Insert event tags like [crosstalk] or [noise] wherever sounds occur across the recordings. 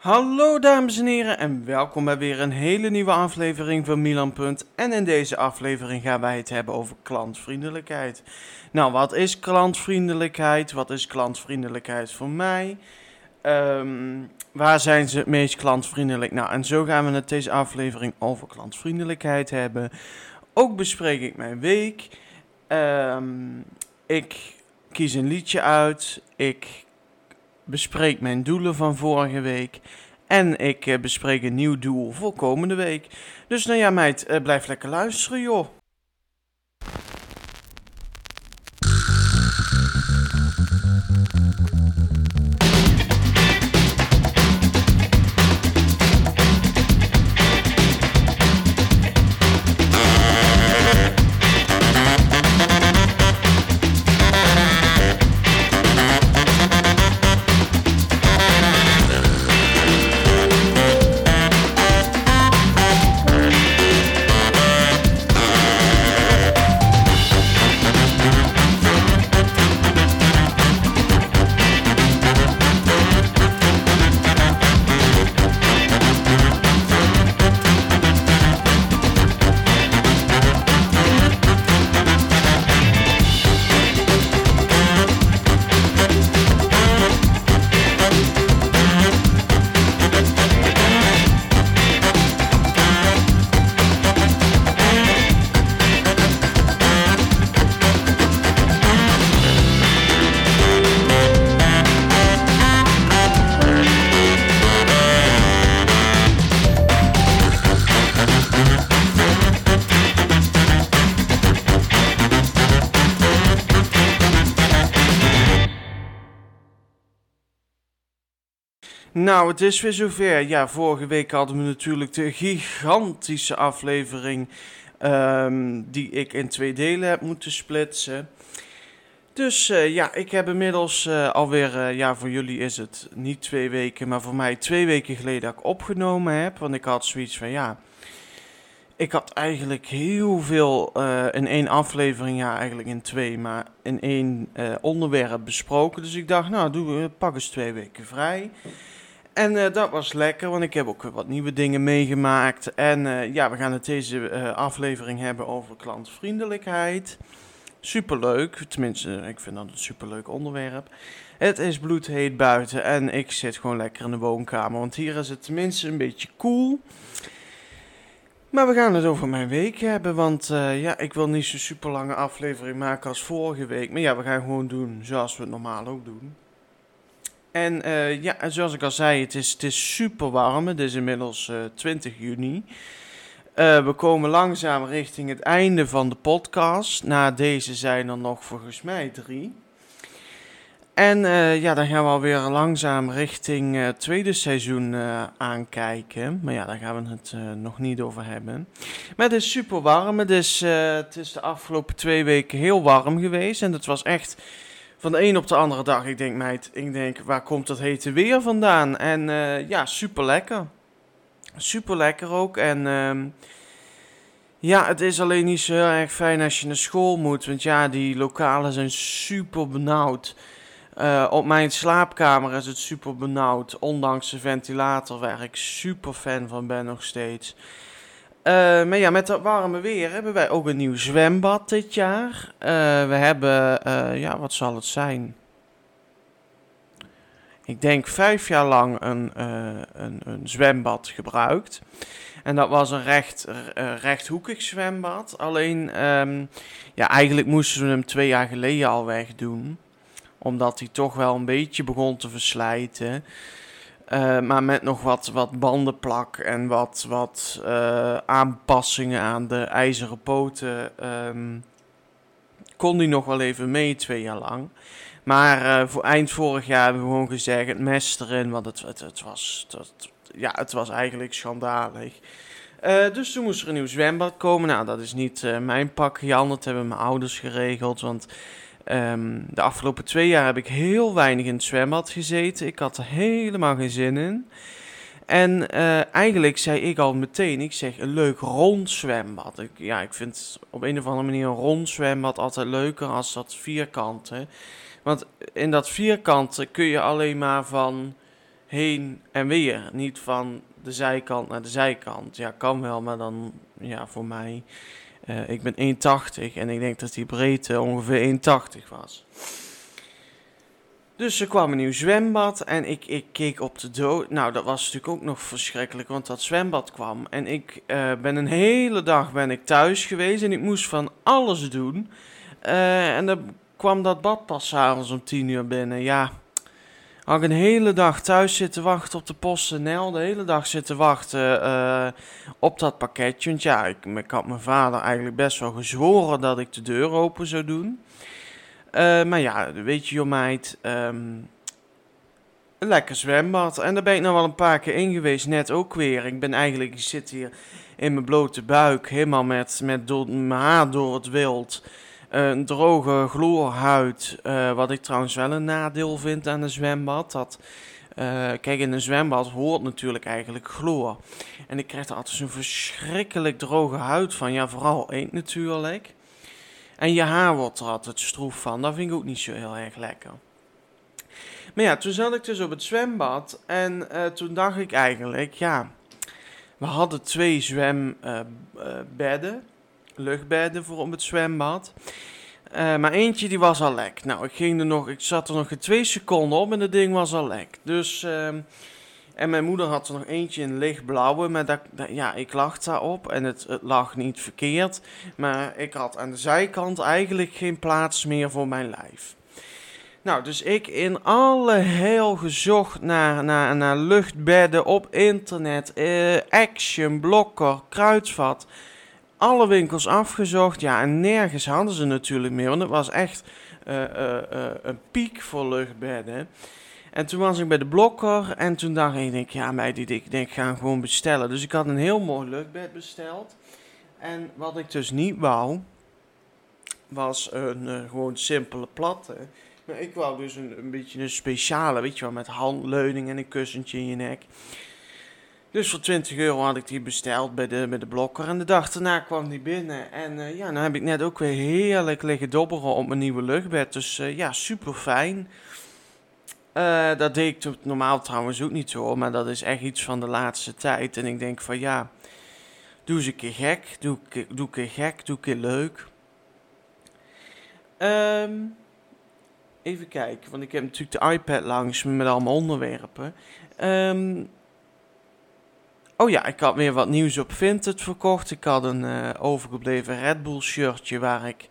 Hallo dames en heren en welkom bij weer een hele nieuwe aflevering van Milan Punt. En in deze aflevering gaan wij het hebben over klantvriendelijkheid. Nou, wat is klantvriendelijkheid? Wat is klantvriendelijkheid voor mij? Ehm, waar zijn ze het meest klantvriendelijk? Nou, en zo gaan we het deze aflevering over klantvriendelijkheid hebben. Ook bespreek ik mijn week. Ehm, ik kies een liedje uit. Ik bespreek mijn doelen van vorige week. En ik eh, bespreek een nieuw doel voor komende week. Dus nou ja, meid, eh, blijf lekker luisteren, joh. Nou, het is weer zover. Ja, vorige week hadden we natuurlijk de gigantische aflevering ehm, die ik in twee delen heb moeten splitsen. Dus eh, ja, ik heb inmiddels uh, alweer, uh, ja, voor jullie is het niet twee weken, maar voor mij twee weken geleden dat ik opgenomen heb. Want ik had zoiets van, ja, ik had eigenlijk heel veel in één aflevering, ja, eigenlijk in twee, maar in één onderwerp besproken. Dus ik dacht, nou, doe, pak eens twee weken vrij. En uh, dat was lekker, want ik heb ook wat nieuwe dingen meegemaakt. En uh, ja, we gaan het deze uh, aflevering hebben over klantvriendelijkheid. Superleuk, tenminste, ik vind dat een superleuk onderwerp. Het is bloedheet buiten en ik zit gewoon lekker in de woonkamer, want hier is het tenminste een beetje cool. Maar we gaan het over mijn week hebben, want ja, ik wil niet zo'n super lange aflevering maken als vorige week. Maar ja, we gaan gewoon doen zoals we het normaal ook doen. En uh, ja, zoals ik al zei, het is, het is super warm. Het is inmiddels uh, 20 juni. Uh, we komen langzaam richting het einde van de podcast. Na deze zijn er nog volgens mij drie. En ja, dan gaan we alweer langzaam richting het tweede seizoen aankijken. Maar ja, daar gaan we het nog niet over hebben. Maar het is super warm. Het is, het is de afgelopen twee weken heel warm geweest. En het was echt van de een op de andere dag. Ik denk, meid, ik denk, waar komt dat hete weer vandaan? En uh, ja, super lekker. Super lekker ook. En uh, ja, het is alleen niet zo heel erg fijn als je naar school moet. Want ja, die lokalen zijn super benauwd. Uh, op mijn slaapkamer is het super benauwd. Ondanks de ventilator, waar ik super fan van ben nog steeds. Uh, maar ja, met dat warme weer hebben wij ook een nieuw zwembad dit jaar. Uh, we hebben, uh, ja, wat zal het zijn? Ik denk vijf jaar lang een, een, een, zwembad gebruikt. En dat was een recht, rechthoekig zwembad. Alleen, um, ja, eigenlijk moesten we hem twee jaar geleden al wegdoen. Omdat hij toch wel een beetje begon te verslijten. Uh, maar met nog wat, wat bandenplak en wat, wat uh, aanpassingen aan de ijzeren poten um, kon die nog wel even mee twee jaar lang. Maar uh, voor eind vorig jaar hebben we gewoon gezegd het mes erin, want het, het, was, het, ja, het was eigenlijk schandalig. dus toen moest er een nieuw zwembad komen. Nou, dat is niet mijn pak, dat hebben mijn ouders geregeld, want... Um, de afgelopen twee jaar heb ik heel weinig in het zwembad gezeten. Ik had er helemaal geen zin in. En uh, eigenlijk zei ik al meteen, ik zeg een leuk rond zwembad. Ik, ja, ik vind op een of andere manier een rond zwembad altijd leuker als dat vierkante. Want in dat vierkante kun je alleen maar van heen en weer. Niet van de zijkant naar de zijkant. Ja, kan wel, maar dan, ja, voor mij. Uh, ik ben 1,80 en ik denk dat die breedte ongeveer 1,80 was. Dus er kwam een nieuw zwembad en ik, ik keek op de dood. Nou, dat was natuurlijk ook nog verschrikkelijk, want dat zwembad kwam. En ik uh, ben een hele dag ben ik thuis geweest en ik moest van alles doen. Uh, en dan kwam dat bad pas s'avonds om 10 uur binnen. Ja, had ik een hele dag thuis zitten wachten op de PostNL. De hele dag zitten wachten uh, op dat pakketje. Want ja, ik, ik, had mijn vader eigenlijk best wel gezworen dat ik de deur open zou doen. Uh, maar ja, weet je, joh meid, een lekker zwembad. En daar ben ik nou wel een paar keer in geweest, net ook weer. Ik ben eigenlijk, zit hier in mijn blote buik, helemaal met, met mijn haar door het wild. Een droge gloorhuid, uh, wat ik trouwens wel een nadeel vind aan een zwembad. Dat, uh, kijk, in een zwembad hoort natuurlijk eigenlijk chloor. En ik krijg er altijd zo'n verschrikkelijk droge huid van. Ja, vooral eet natuurlijk. En je haar wordt er altijd stroef van. Dat vind ik ook niet zo heel erg lekker. Maar ja, toen zat ik dus op het zwembad. En uh, toen dacht ik eigenlijk, ja, we hadden twee zwembedden. Luchtbedden voor op het zwembad. Uh, maar eentje die was al lek. Nou, ik, ging er nog, ik zat er nog twee seconden op en het ding was al lek. Dus, uh, en mijn moeder had er nog eentje in lichtblauwe. Maar dat, ja, ik lag daarop en het, lag niet verkeerd. Maar ik had aan de zijkant eigenlijk geen plaats meer voor mijn lijf. Nou, dus ik in alle heel gezocht naar, naar, naar luchtbedden op internet, uh, Action, Blokker, Kruidvat alle winkels afgezocht. Ja, en nergens hadden ze natuurlijk meer. Want het was echt uh, uh, uh, een piek voor luchtbedden. En toen was ik bij de blokker. En toen dacht ik, ja, mij die ik denk, ik ga gewoon bestellen. Dus ik had een heel mooi luchtbed besteld. En wat ik dus niet wou, was een gewoon simpele platte. Maar ik wou dus een, een beetje een speciale, weet je wel, met handleuning en een kussentje in je nek. Dus voor 20 euro had ik die besteld bij de, bij de blokker. En de dag daarna kwam die binnen. En uh, ja, dan heb ik net ook weer heerlijk liggen dobberen op mijn nieuwe luchtbed. Dus uh, ja, super fijn. Uh, dat deed ik normaal trouwens ook niet zo. Maar dat is echt iets van de laatste tijd. En ik denk van ja, doe eens een keer gek. Doe, doe een keer gek. Doe een keer leuk. Um, even kijken, want ik heb natuurlijk de iPad langs me met allemaal onderwerpen. Um, Oh ja, ik had weer wat nieuws op Vinted verkocht. Ik had een uh, overgebleven Red Bull shirtje waar ik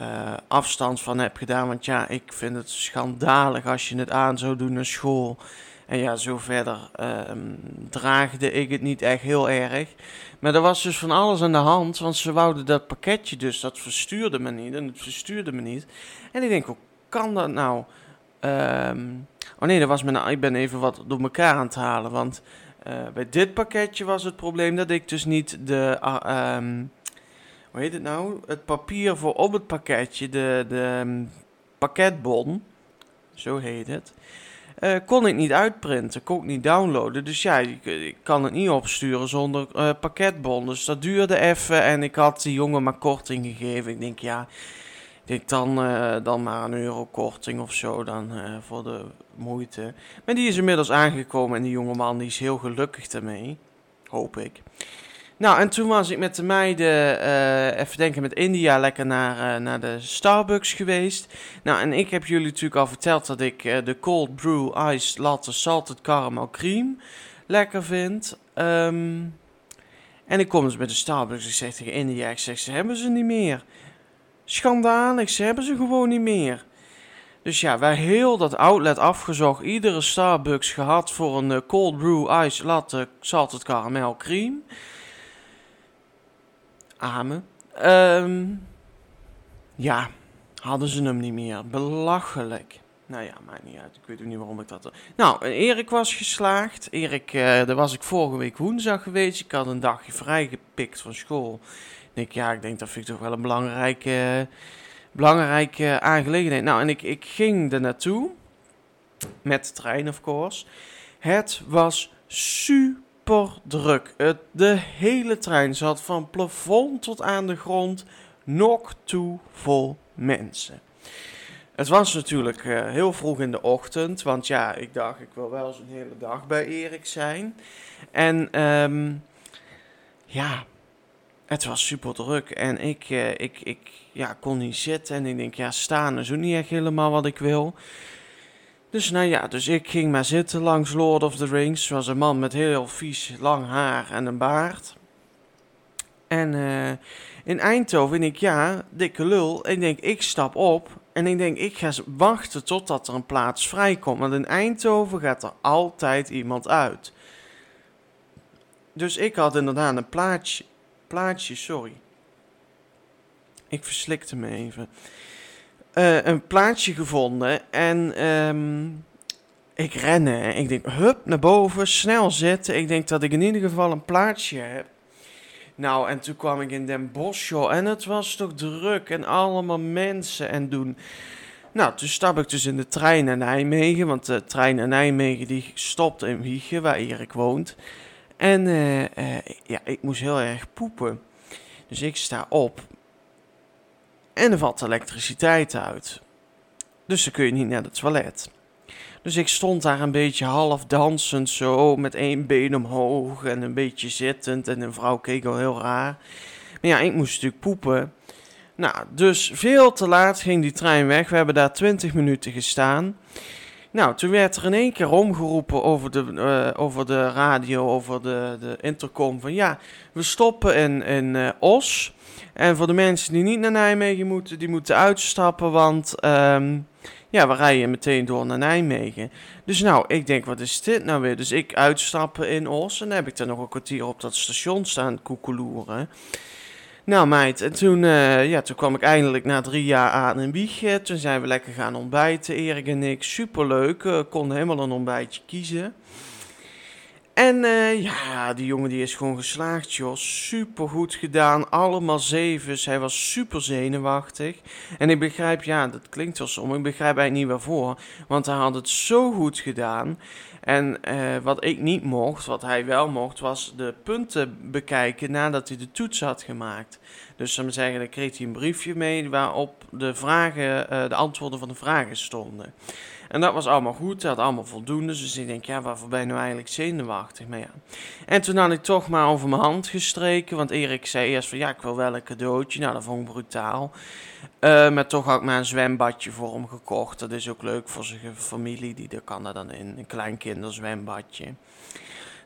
uh, afstand van heb gedaan. Want ja, ik vind het schandalig als je het aan zou doen naar school. En ja, zo verder um, draagde ik het niet echt heel erg. Maar er was dus van alles aan de hand. Want ze wouden dat pakketje dus, dat verstuurde me niet. En het verstuurde me niet. En ik denk, hoe kan dat nou? Um, oh nee, dat was mijn, ik ben even wat door elkaar aan het halen. Want uh, bij dit pakketje was het probleem dat ik dus niet de. Uh, um, hoe heet het nou? Het papier voor op het pakketje, de, de um, pakketbon, zo heet het. Uh, kon ik niet uitprinten, kon ik niet downloaden. Dus ja, ik, ik kan het niet opsturen zonder uh, pakketbon. Dus dat duurde even en ik had die jongen maar korting gegeven. Ik denk, ja, ik dan, uh, dan maar een euro korting of zo dan uh, voor de moeite. Maar die is inmiddels aangekomen en die jongeman die is heel gelukkig daarmee. Hoop ik. Nou, en toen was ik met de meiden, uh, even denken, met India lekker naar, naar de Starbucks geweest. Nou, en ik heb jullie natuurlijk al verteld dat ik de Cold Brew Ice Latte Salted Caramel Cream lekker vind. Um, en ik kom dus bij de Starbucks. Ik zeg tegen India, ik zeg, ze hebben ze niet meer. Schandalig, ze hebben ze gewoon niet meer. Dus ja, wij heel dat outlet afgezocht. Iedere Starbucks gehad voor een uh, cold brew ice latte salted caramel cream. Amen. Um, ja, hadden ze hem niet meer. Belachelijk. Nou ja, maakt niet uit. Ik weet ook niet waarom ik dat... Nou, Erik was geslaagd. Erik, uh, daar was ik vorige week woensdag geweest. Ik had een dagje vrijgepikt van school denk, ja, ik denk dat vind ik toch wel een belangrijke, belangrijke aangelegenheid. Nou, en ik, ik ging er naartoe. Met de trein, of course. Het was super druk. Het, de hele trein zat van plafond tot aan de grond nog toe vol mensen. Het was natuurlijk uh, heel vroeg in de ochtend, want ja, ik dacht ik wil wel eens een hele dag bij Erik zijn. En um, ja, het was super druk en ik, uh, ik, ik ja, kon niet zitten en ik denk ja, staan is ook niet echt helemaal wat ik wil. Dus nou ja, dus ik ging maar zitten langs Lord of the Rings. was een man met heel vies lang haar en een baard. En uh, in Eindhoven denk ik, ja, dikke lul. Ik denk, ik stap op en ik denk, ik ga wachten totdat er een plaats vrijkomt. Want in Eindhoven gaat er altijd iemand uit. Dus ik had inderdaad een plaatsje, plaatsje sorry. Ik verslikte me even. Uh, een plaatsje gevonden en um, ik renne. Ik denk, hup, naar boven, snel zitten. Ik denk dat ik in ieder geval een plaatsje heb. Nou, en toen kwam ik in Den Bosch, joh. En het was toch druk en allemaal mensen en doen. Nou, toen stap ik dus in de trein naar Nijmegen. Want de trein naar Nijmegen die stopt in Wiegen, waar Erik woont. En uh, uh, ja, ik moest heel erg poepen. Dus ik sta op. En er valt elektriciteit uit. Dus dan kun je niet naar het toilet. Dus ik stond daar een beetje half dansend zo, met één been omhoog en een beetje zittend. En een vrouw keek al heel raar. Maar ja, ik moest natuurlijk poepen. Nou, dus veel te laat ging die trein weg. We hebben daar 20 minuten gestaan. Nou, toen werd er in één keer omgeroepen over de, uh, over de radio, over de, de intercom. Van ja, we stoppen in, in uh, Os. En voor de mensen die niet naar Nijmegen moeten, die moeten uitstappen. Want um, ja, we rijden meteen door naar Nijmegen. Dus nou, ik denk, wat is dit nou weer? Dus ik uitstappen in Os en dan heb ik er nog een kwartier op dat station staan koekeloeren. Nou meid, en toen, uh, ja, toen kwam ik eindelijk na drie jaar aan in Wiegen. Toen zijn we lekker gaan ontbijten, Erik en ik. Superleuk, uh, konden helemaal een ontbijtje kiezen. En uh, ja, die jongen die is gewoon geslaagd, joh. Super goed gedaan. Allemaal zevens. Hij was super zenuwachtig. En ik begrijp, ja, dat klinkt wel som. Ik begrijp eigenlijk niet waarvoor. Want hij had het zo goed gedaan. En uh, wat ik niet mocht, wat hij wel mocht, was de punten bekijken nadat hij de toets had gemaakt. Dus zou zeggen, dan kreeg hij een briefje mee waarop de, vragen, uh, de antwoorden van de vragen stonden. En dat was allemaal goed, dat had allemaal voldoende. Dus ik denk, ja, waarvoor ben je nou eigenlijk zenuwachtig? Maar ja. En toen had ik toch maar over mijn hand gestreken. Want Erik zei eerst van, ja, ik wil wel een cadeautje. Nou, dat vond ik brutaal. Uh, maar toch had ik maar een zwembadje voor hem gekocht. Dat is ook leuk voor zijn familie, die kan dan in. Een klein kinderzwembadje.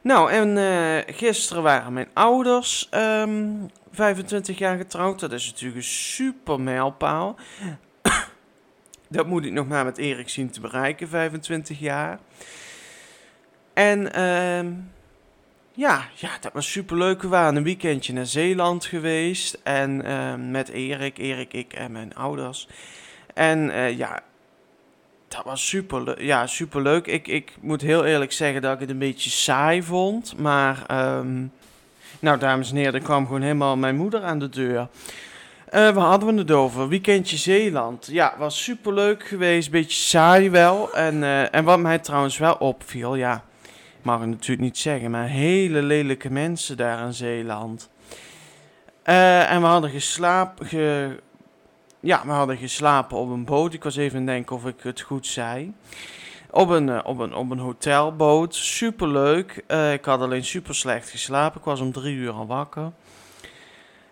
Nou, en uh, gisteren waren mijn ouders um, ehm, 25 jaar getrouwd. Dat is natuurlijk een super mijlpaal. [coughs] Dat moet ik nog maar met Erik zien te bereiken, 25 jaar. En uh, ja, ja, dat was super leuk. We waren een weekendje naar Zeeland geweest. En uh, met Erik, Erik, ik en mijn ouders. En uh, ja, dat was super, ja, super leuk. Ik, ik moet heel eerlijk zeggen dat ik het een beetje saai vond. Maar, um, nou, dames en heren, er kwam gewoon helemaal mijn moeder aan de deur. Uh, waar hadden we het over? Weekendje Zeeland. Ja, was super leuk geweest. Beetje saai wel. En, uh, en wat mij trouwens wel opviel, ja, mag ik natuurlijk niet zeggen, maar hele lelijke mensen daar in Zeeland. Uh, en we hadden geslapen. Ge, ja, we hadden geslapen op een boot. Ik was even aan denken of ik het goed zei. Op een, op een, op een hotelboot. Super leuk. ik had alleen super slecht geslapen. Ik was om drie uur al wakker.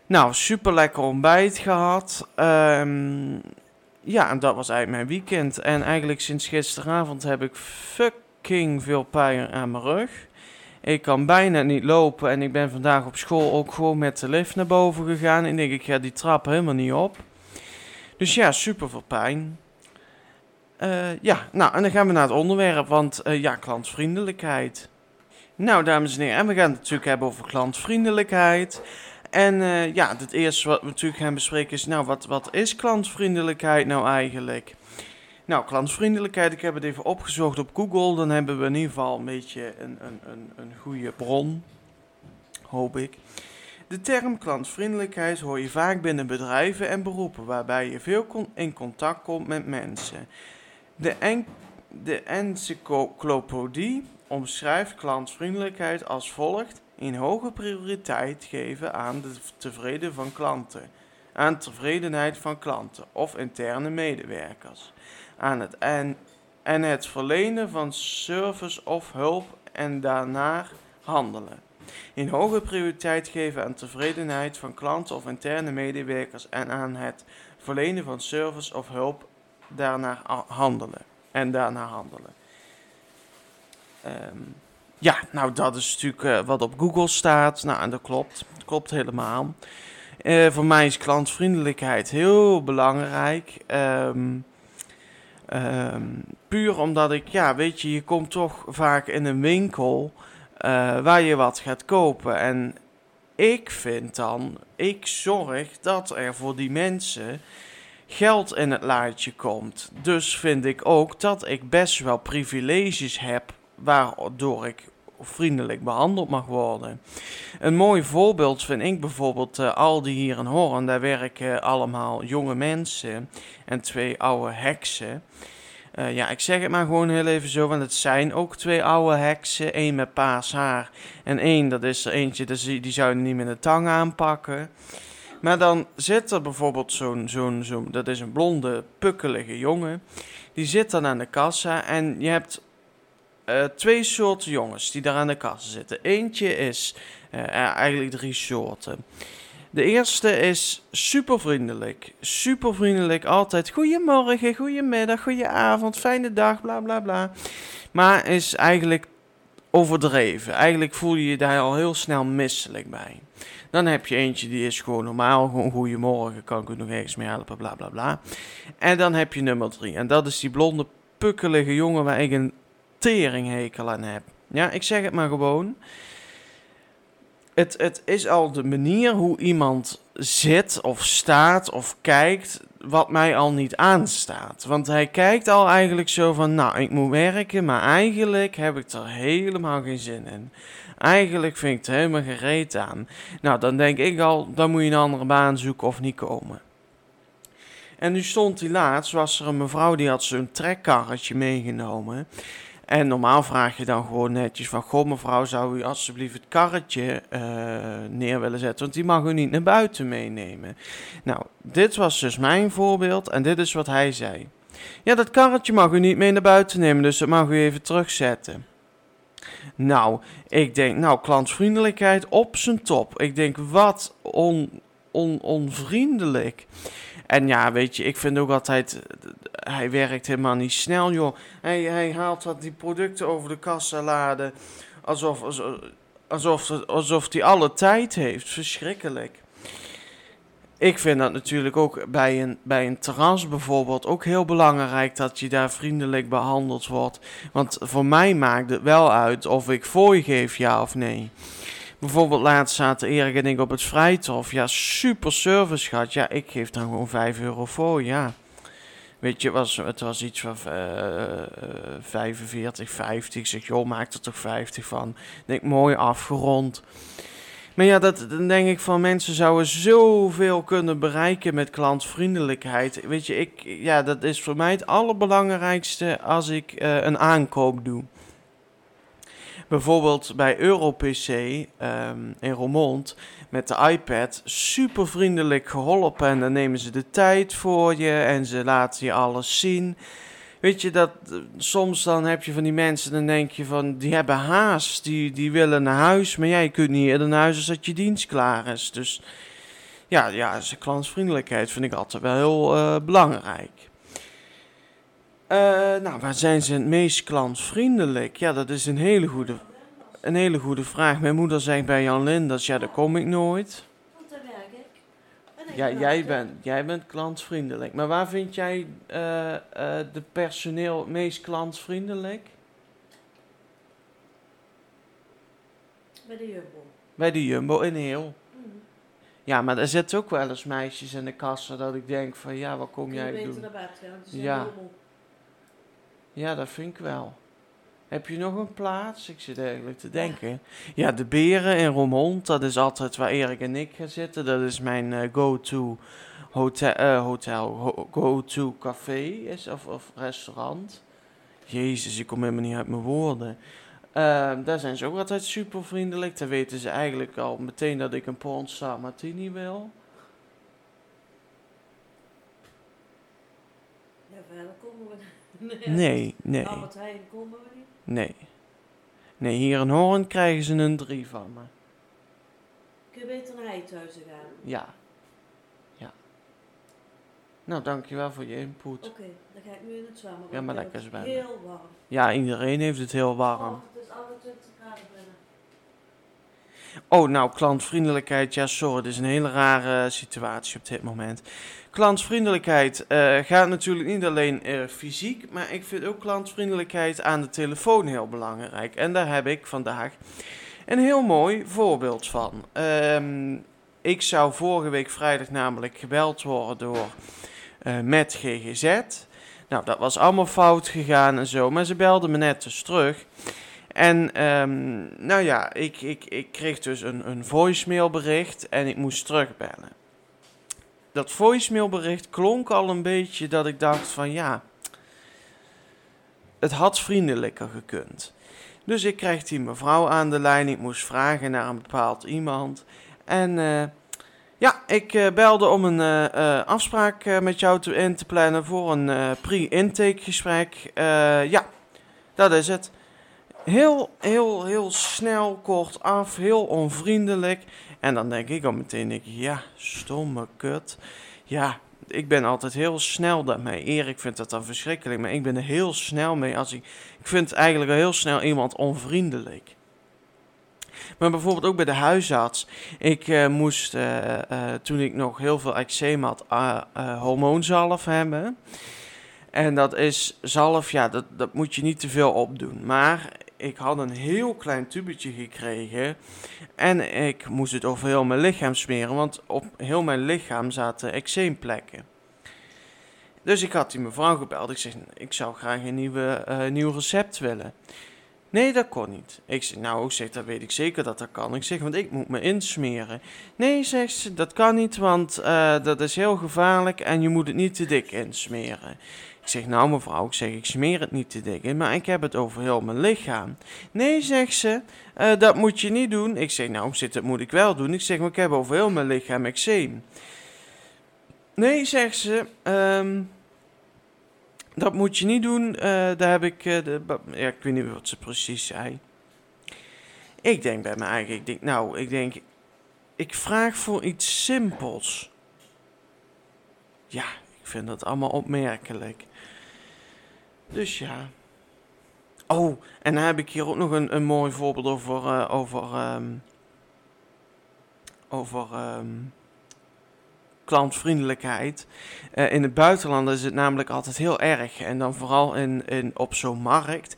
Nou, super lekker ontbijt gehad. Um, ja, en dat was eigenlijk mijn weekend. En eigenlijk sinds gisteravond heb ik fucking veel pijn aan mijn rug. Ik kan bijna niet lopen en ik ben vandaag op school ook gewoon met de lift naar boven gegaan. En denk ik ga die trap helemaal niet op. Dus ja, super veel pijn. Uh, ja, nou en dan gaan we naar het onderwerp, want uh, ja, klantvriendelijkheid. Nou, dames en heren, en we gaan het natuurlijk hebben over klantvriendelijkheid. En uh, ja, het eerste wat we natuurlijk gaan bespreken is, nou, wat, wat is klantvriendelijkheid nou eigenlijk? Nou, klantvriendelijkheid, ik heb het even opgezocht op Google. Dan hebben we in ieder geval een beetje een, een, een, een goede bron, hoop ik. De term klantvriendelijkheid hoor je vaak binnen bedrijven en beroepen, waarbij je veel in contact komt met mensen. De, en encyclopedie omschrijft klantvriendelijkheid als volgt: in hoge prioriteit geven aan de tevreden van klanten. aan tevredenheid van klanten of interne medewerkers. Aan het en, en het verlenen van service of hulp en daarna handelen. In hoge prioriteit geven aan tevredenheid van klanten of interne medewerkers en aan het verlenen van service of hulp daarna handelen. En daarna handelen. Ehm, ja, nou dat is natuurlijk uh, wat op Google staat. Nou, en dat klopt. Dat klopt helemaal. Uh, voor mij is klantvriendelijkheid heel belangrijk. Um, um, puur omdat ik, ja, weet je, je komt toch vaak in een winkel waar je wat gaat kopen. En ik vind dan, ik zorg dat er voor die mensen geld in het laadje komt. Dus vind ik ook dat ik best wel privileges heb waardoor ik vriendelijk behandeld mag worden. Een mooi voorbeeld vind ik bijvoorbeeld uh, Aldi hier in Hoorn. Daar werken allemaal jonge mensen en twee oude heksen. Uh, ja, ik zeg het maar gewoon heel even zo, want het zijn ook twee oude heksen. Eén met paars haar en één, dat is er eentje, die, die zou je niet met de tang aanpakken. Maar dan zit er bijvoorbeeld zo'n, zo'n, zo'n, dat is een blonde, pukkelige jongen. Die zit dan aan de kassa en je hebt uh, twee soorten jongens die daar aan de kassa zitten. Eentje is, uh, eigenlijk drie soorten. De eerste is super vriendelijk. Super vriendelijk, altijd goedemorgen, goedemiddag, goedenavond, fijne dag, bla bla bla. Maar is eigenlijk overdreven. Eigenlijk voel je je daar al heel snel misselijk bij. Dan heb je eentje die is gewoon normaal, gewoon goedemorgen, kan ik u nog ergens mee helpen, bla bla bla. En dan heb je nummer drie. En dat is die blonde, pukkelige jongen waar ik een teringhekel aan heb. Ja, ik zeg het maar gewoon. Het, het is al de manier hoe iemand zit of staat of kijkt, wat mij al niet aanstaat. Want hij kijkt al eigenlijk zo van, nou, ik moet werken, maar eigenlijk heb ik er helemaal geen zin in. Eigenlijk vind ik het helemaal gereed aan. Nou, dan denk ik al, dan moet je een andere baan zoeken of niet komen. En nu stond hij laatst, was er een mevrouw die had zo'n trekkarretje meegenomen. En normaal vraag je dan gewoon netjes van... Goh mevrouw, zou u alsjeblieft het karretje uh, neer willen zetten? Want die mag u niet naar buiten meenemen. Nou, dit was dus mijn voorbeeld en dit is wat hij zei. Ja, dat karretje mag u niet mee naar buiten nemen, dus dat mag u even terugzetten. Nou, ik denk, nou, klantvriendelijkheid op zijn top. Ik denk, wat on, on, onvriendelijk. En ja, weet je, ik vind ook altijd, hij werkt helemaal niet snel, joh. Hij, hij haalt dat die producten over de kassa laden, alsof, alsof, alsof, alsof hij alle tijd heeft. Verschrikkelijk. Ik vind dat natuurlijk ook bij een, bij een terras bijvoorbeeld ook heel belangrijk dat je daar vriendelijk behandeld wordt. Want voor mij maakt het wel uit of ik voor je geef ja of nee. Bijvoorbeeld laatst zaten Erik en ik op het Vrijtof. Ja, super service gehad. Ja, ik geef dan gewoon 5 euro voor, ja. Weet je, het was, het was iets van uh, 45, 50. Ik zeg, joh, maak er toch 50 van. Denk, mooi afgerond. Maar ja, dat, dan denk ik van mensen zouden zoveel kunnen bereiken met klantvriendelijkheid. Weet je, ik, ja, dat is voor mij het allerbelangrijkste als ik uh, een aankoop doe. Bijvoorbeeld bij EuroPC um, in Roermond met de iPad super vriendelijk geholpen. En dan nemen ze de tijd voor je en ze laten je alles zien. Weet je, dat soms dan heb je van die mensen, dan denk je van, die hebben haast, die, die willen naar huis. Maar jij kunt niet eerder naar huis als dat je dienst klaar is. Dus ja, ja klantvriendelijkheid vind ik altijd wel heel uh, belangrijk. Uh, nou, waar zijn ze het meest klantvriendelijk? Ja, dat is een hele goede, een hele goede vraag. Mijn moeder zegt bij Jan Linders, ja, daar kom ik nooit. Want daar werk ik. Ja, jij bent, jij bent klantvriendelijk. Maar waar vind jij uh, uh, de personeel het meest klantvriendelijk? Bij de Jumbo. Bij de Jumbo in Heel. Mm. Ja, maar er zitten ook wel eens meisjes in de kassa dat ik denk van, ja, wat kom jij doen? naar buiten, die zijn Ja. helemaal- ja, dat vind ik wel. Heb je nog een plaats? Ik zit eigenlijk te denken. Ja, de Beren in Roermond, dat is altijd waar Erik en ik gaan zitten. Dat is mijn eh, go-to hotel, eh, hotel go-to café is, of, of restaurant. Jezus, ik kom helemaal niet uit mijn woorden. Uh, daar zijn ze ook altijd super vriendelijk. Daar weten ze eigenlijk al meteen dat ik een ponsa martini wil. Jawel. Nee, nee, Albert Heijn komen we niet. nee. Nee, hier in Hoorn krijgen ze een drie van me. Kun je beter naar Heidhuizen gaan? Ja. Ja. Nou, dankjewel voor je input. Oké, dan ga ik nu in het zwemmen. Ja, maar lekker zwemmen. Heel warm. Ja, iedereen heeft het heel warm. Oh, het is 28 graden. Oh, nou, klantvriendelijkheid. Ja, sorry, het is een hele rare situatie op dit moment. Klantvriendelijkheid eh, gaat natuurlijk niet alleen fysiek, maar ik vind ook klantvriendelijkheid aan de telefoon heel belangrijk. En daar heb ik vandaag een heel mooi voorbeeld van. Ehm, ik zou vorige week vrijdag namelijk gebeld worden door eh, met GGZ. Nou, dat was allemaal fout gegaan en zo, maar ze belden me net dus terug. En ehm, nou ja, ik, ik, ik kreeg dus een, een voicemailbericht en ik moest terugbellen. Dat voicemailbericht klonk al een beetje dat ik dacht van ja, het had vriendelijker gekund. Dus ik kreeg die mevrouw aan de lijn, ik moest vragen naar een bepaald iemand. En eh, ja, ik eh, belde om een eh, afspraak met jou te, in te plannen voor een pre-intake gesprek. Ja, dat is het. Heel, heel, heel snel, kort af, heel onvriendelijk. En dan denk ik al meteen, denk ik, ja, stomme kut. Ja, ik ben altijd heel snel daarmee. Erik vindt dat dan verschrikkelijk, maar ik ben er heel snel mee. Als ik, ik vind eigenlijk al heel snel iemand onvriendelijk. Maar bijvoorbeeld ook bij de huisarts. Ik eh, moest, eh, eh, toen ik nog heel veel eczeem had, hormoonzalf hebben. En dat is zalf, ja, dat, dat moet je niet te veel opdoen. Maar ik had een heel klein tubetje gekregen. En ik moest het over heel mijn lichaam smeren, want op heel mijn lichaam zaten eczeemplekken. Dus ik had die mevrouw gebeld. Ik zeg, ik zou graag een nieuwe, eh, nieuw recept willen. Nee, dat kon niet. Ik zeg, nou, ik zeg, dat weet ik zeker dat dat kan. Ik zeg, want ik moet me insmeren. Nee, zegt ze, dat kan niet, want eh, dat is heel gevaarlijk en je moet het niet te dik insmeren. Zeg, nou mevrouw, ik zeg, ik smeer het niet te dik in, maar ik heb het over heel mijn lichaam. Nee, zegt ze, eh, dat moet je niet doen. Ik zeg, nou, zeg, dat moet ik wel doen. Ik zeg, maar ik heb over heel mijn lichaam eczeem. Nee, zegt ze, ehm, dat moet je niet doen. eh, daar heb ik, eh, de, ja, ik weet niet wat ze precies zei. Ik denk bij me eigen, ik denk, nou, ik denk, ik vraag voor iets simpels. Ja, ik vind dat allemaal opmerkelijk. Dus ja. Oh, en dan heb ik hier ook nog een, een mooi voorbeeld over, eh, over, ehm, over ehm, klantvriendelijkheid. Eh, in het buitenland is het namelijk altijd heel erg. En dan vooral in, in, op zo'n markt.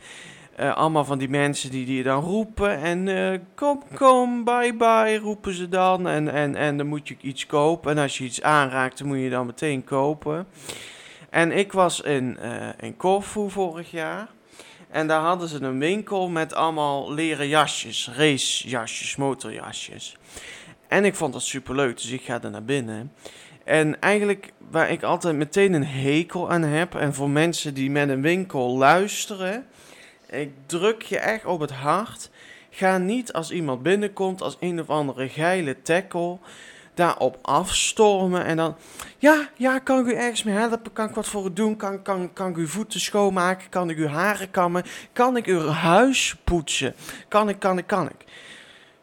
Eh, allemaal van die mensen die, die dan roepen. En kom, kom, bye bye, roepen ze dan. En, en, en dan moet je iets kopen. En als je iets aanraakt, dan moet je dan meteen kopen. En ik was in, eh in Corfu vorig jaar. En daar hadden ze een winkel met allemaal leren jasjes. Racejasjes, motorjasjes. En ik vond dat superleuk, dus ik ga er naar binnen. En eigenlijk waar ik altijd meteen een hekel aan heb. En voor mensen die met een winkel luisteren. Ik druk je echt op het hart. Ga niet als iemand binnenkomt als een of andere geile tackle. Daarop afstormen en dan. Ja, ja, kan ik u ergens mee helpen? Kan ik wat voor u doen? Kan, kan, kan ik uw voeten schoonmaken? Kan ik uw haren kammen? Kan ik uw huis poetsen? Kan ik, kan ik, kan ik.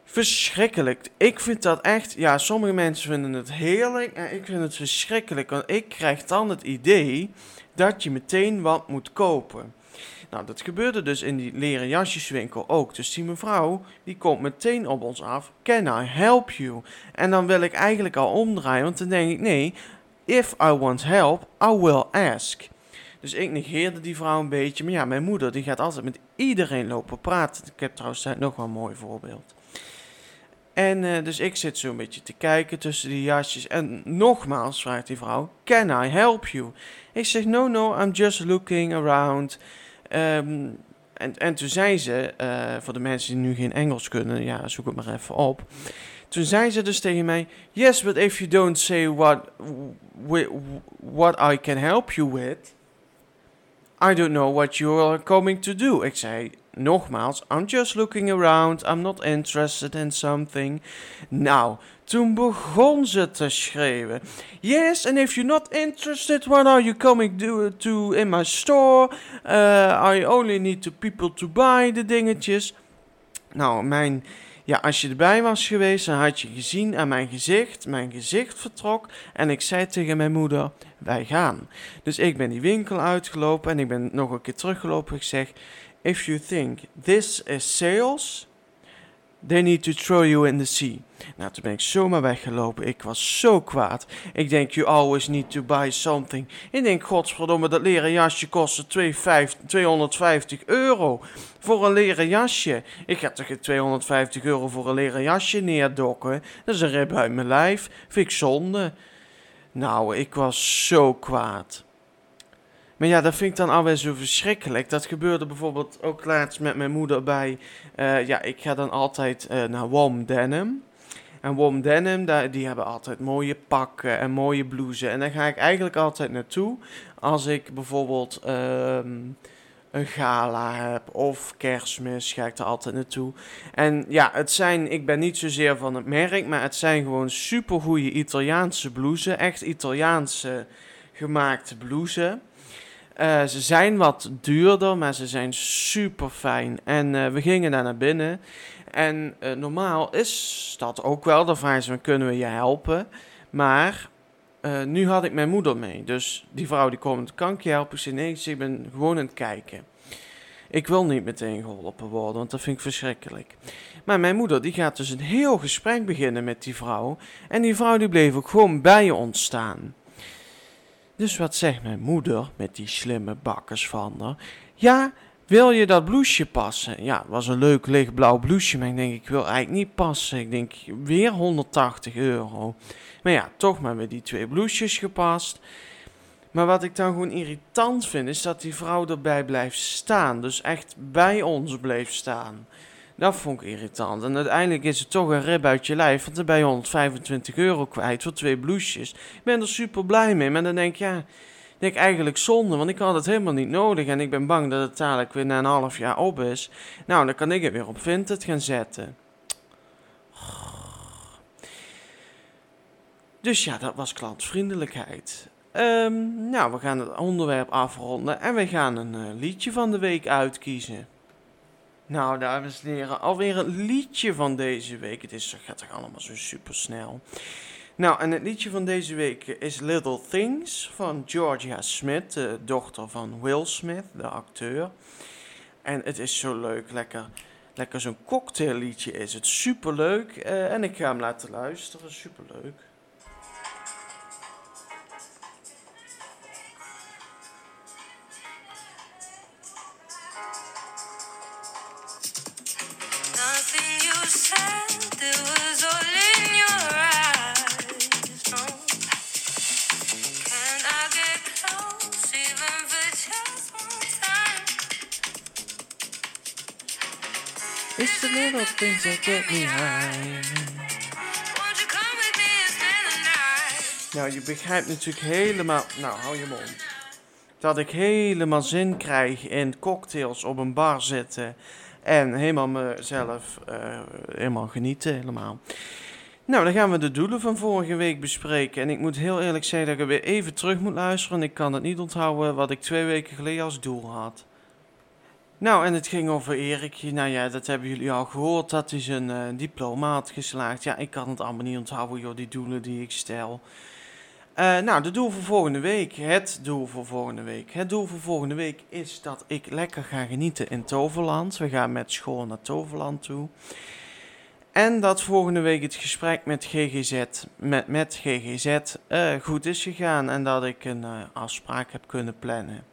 Verschrikkelijk. Ik vind dat echt. Ja, sommige mensen vinden het heerlijk. En ik vind het verschrikkelijk. Want ik krijg dan het idee dat je meteen wat moet kopen. Nou, dat gebeurde dus in die leren jasjeswinkel ook. Dus die mevrouw, die komt meteen op ons af. Can I help you? En dan wil ik eigenlijk al omdraaien. Want dan denk ik, nee, if I want help, I will ask. Dus ik negeerde die vrouw een beetje. Maar ja, mijn moeder, die gaat altijd met iedereen lopen praten. Ik heb trouwens nog wel een mooi voorbeeld. En eh, dus ik zit zo een beetje te kijken tussen die jasjes. En nogmaals vraagt die vrouw: Can I help you? Ik zeg: No, no, I'm just looking around. Ehm, en, en toen zei ze, eh, voor de mensen die nu geen Engels kunnen, ja, zoek het maar even op. Toen zei ze dus tegen mij: Yes, but if you don't say what, what I can help you with, I don't know what you are coming to do. Ik zei: nogmaals, I'm just looking around, I'm not interested in something. Nou, toen begon ze te schreeuwen. Yes, and if you're not interested, what are you coming to, to in my store? Uh, I only need the people to buy de dingetjes. Nou, mijn ja, als je erbij was geweest, dan had je gezien aan mijn gezicht. Mijn gezicht vertrok. En ik zei tegen mijn moeder: Wij gaan. Dus ik ben die winkel uitgelopen en ik ben nog een keer teruggelopen. Ik zeg: If you think this is sales, they need to throw you in the sea. Nou, toen ben ik zomaar weggelopen. Ik was zo kwaad. Ik denk, you always need to buy something. Ik denk, godsverdomme, dat leren jasje kostte 250 euro. Voor een leren jasje. Ik ga toch geen 250 euro voor een leren jasje neerdokken. Dat is een rib uit mijn lijf. Vind ik zonde. Nou, ik was zo kwaad. Maar ja, dat vind ik dan alweer zo verschrikkelijk. Dat gebeurde bijvoorbeeld ook laatst met mijn moeder bij... Uh, ja, ik ga dan altijd uh, naar Wom Denim. En Wom Denim, die hebben altijd mooie pakken en mooie blouses. En daar ga ik eigenlijk altijd naartoe als ik bijvoorbeeld um, een gala heb of kerstmis, ga ik er altijd naartoe. En ja, het zijn, ik ben niet zozeer van het merk, maar het zijn gewoon supergoeie Italiaanse blouses. Echt Italiaanse gemaakte blouses. Uh, ze zijn wat duurder, maar ze zijn super fijn. En uh, we gingen daar naar binnen. En uh, normaal is dat ook wel. Dan vragen ze, kunnen we je helpen? Maar nu had ik mijn moeder mee. Dus die vrouw die komt, kan ik je helpen? Ik zei, nee, ik ben gewoon aan het kijken. Ik wil niet meteen geholpen worden, want dat vind ik verschrikkelijk. Maar mijn moeder die gaat dus een heel gesprek beginnen met die vrouw. En die vrouw die bleef ook gewoon bij ons staan. Dus wat zegt mijn moeder met die slimme bakkers van? Ja, wil je dat blouseje passen? Ja, het was een leuk lichtblauw blouseje, maar ik denk, ik wil eigenlijk niet passen. Ik denk, weer 180 euro. Maar ja, toch maar met die twee blouses gepast. Maar wat ik dan gewoon irritant vind, is dat die vrouw erbij blijft staan. Dus echt bij ons bleef staan. Dat vond ik irritant. En uiteindelijk is het toch een rib uit je lijf. Want dan ben je 125 euro kwijt voor twee blouses. Ik ben er super blij mee. Maar dan denk ik, ja, denk eigenlijk zonde. Want ik had het helemaal niet nodig. En ik ben bang dat het dadelijk weer na een half jaar op is. Nou, dan kan ik het weer op Vinted gaan zetten. Dus ja, dat was klantvriendelijkheid. Um, nou, we gaan het onderwerp afronden. En we gaan een uh, liedje van de week uitkiezen. Nou, dames en heren, alweer een liedje van deze week. Het is, gaat toch allemaal zo super snel. Nou, en het liedje van deze week is Little Things van Georgia Smith, de dochter van Will Smith, de acteur. En het is zo leuk, lekker, lekker zo'n cocktailliedje is het. Super leuk. Uh, en ik ga hem laten luisteren, super It's the little things that. Nou, je begrijpt natuurlijk helemaal. Nou, hou je mond. Dat ik helemaal zin krijg in cocktails op een bar zitten. En helemaal mezelf uh, helemaal genieten, helemaal. Nou, dan gaan we de doelen van vorige week bespreken. En ik moet heel eerlijk zeggen dat ik weer even terug moet luisteren. Ik kan het niet onthouden wat ik twee weken geleden als doel had. Nou, en het ging over Erik. Nou ja, dat hebben jullie al gehoord. Dat hij zijn uh, diploma had geslaagd. Ja, ik kan het allemaal niet onthouden, joh, die doelen die ik stel. Uh, nou, de doel voor volgende week. Het doel voor volgende week. Het doel voor volgende week is dat ik lekker ga genieten in Toverland. We gaan met school naar Toverland toe. En dat volgende week het gesprek met GGZ, met, met GGZ uh, goed is gegaan. En dat ik een afspraak heb kunnen plannen.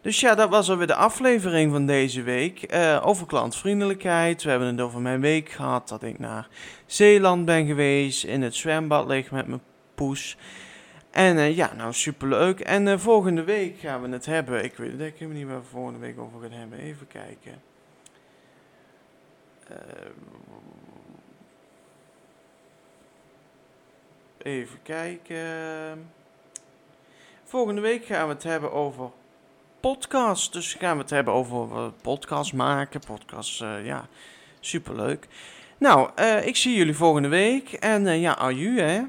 Dus ja, dat was alweer de aflevering van deze week. Over klantvriendelijkheid. We hebben het over mijn week gehad. Dat ik naar Zeeland ben geweest. In het zwembad lig met mijn poes. En uh, ja, nou superleuk. En uh, volgende week gaan we het hebben. Ik weet ik niet waar we volgende week over gaan hebben. Even kijken. even kijken. Volgende week gaan we het hebben over podcast. Dus gaan we het hebben over podcast maken, podcast, ja, superleuk. Nou, ik zie jullie volgende week en ja, aju hè.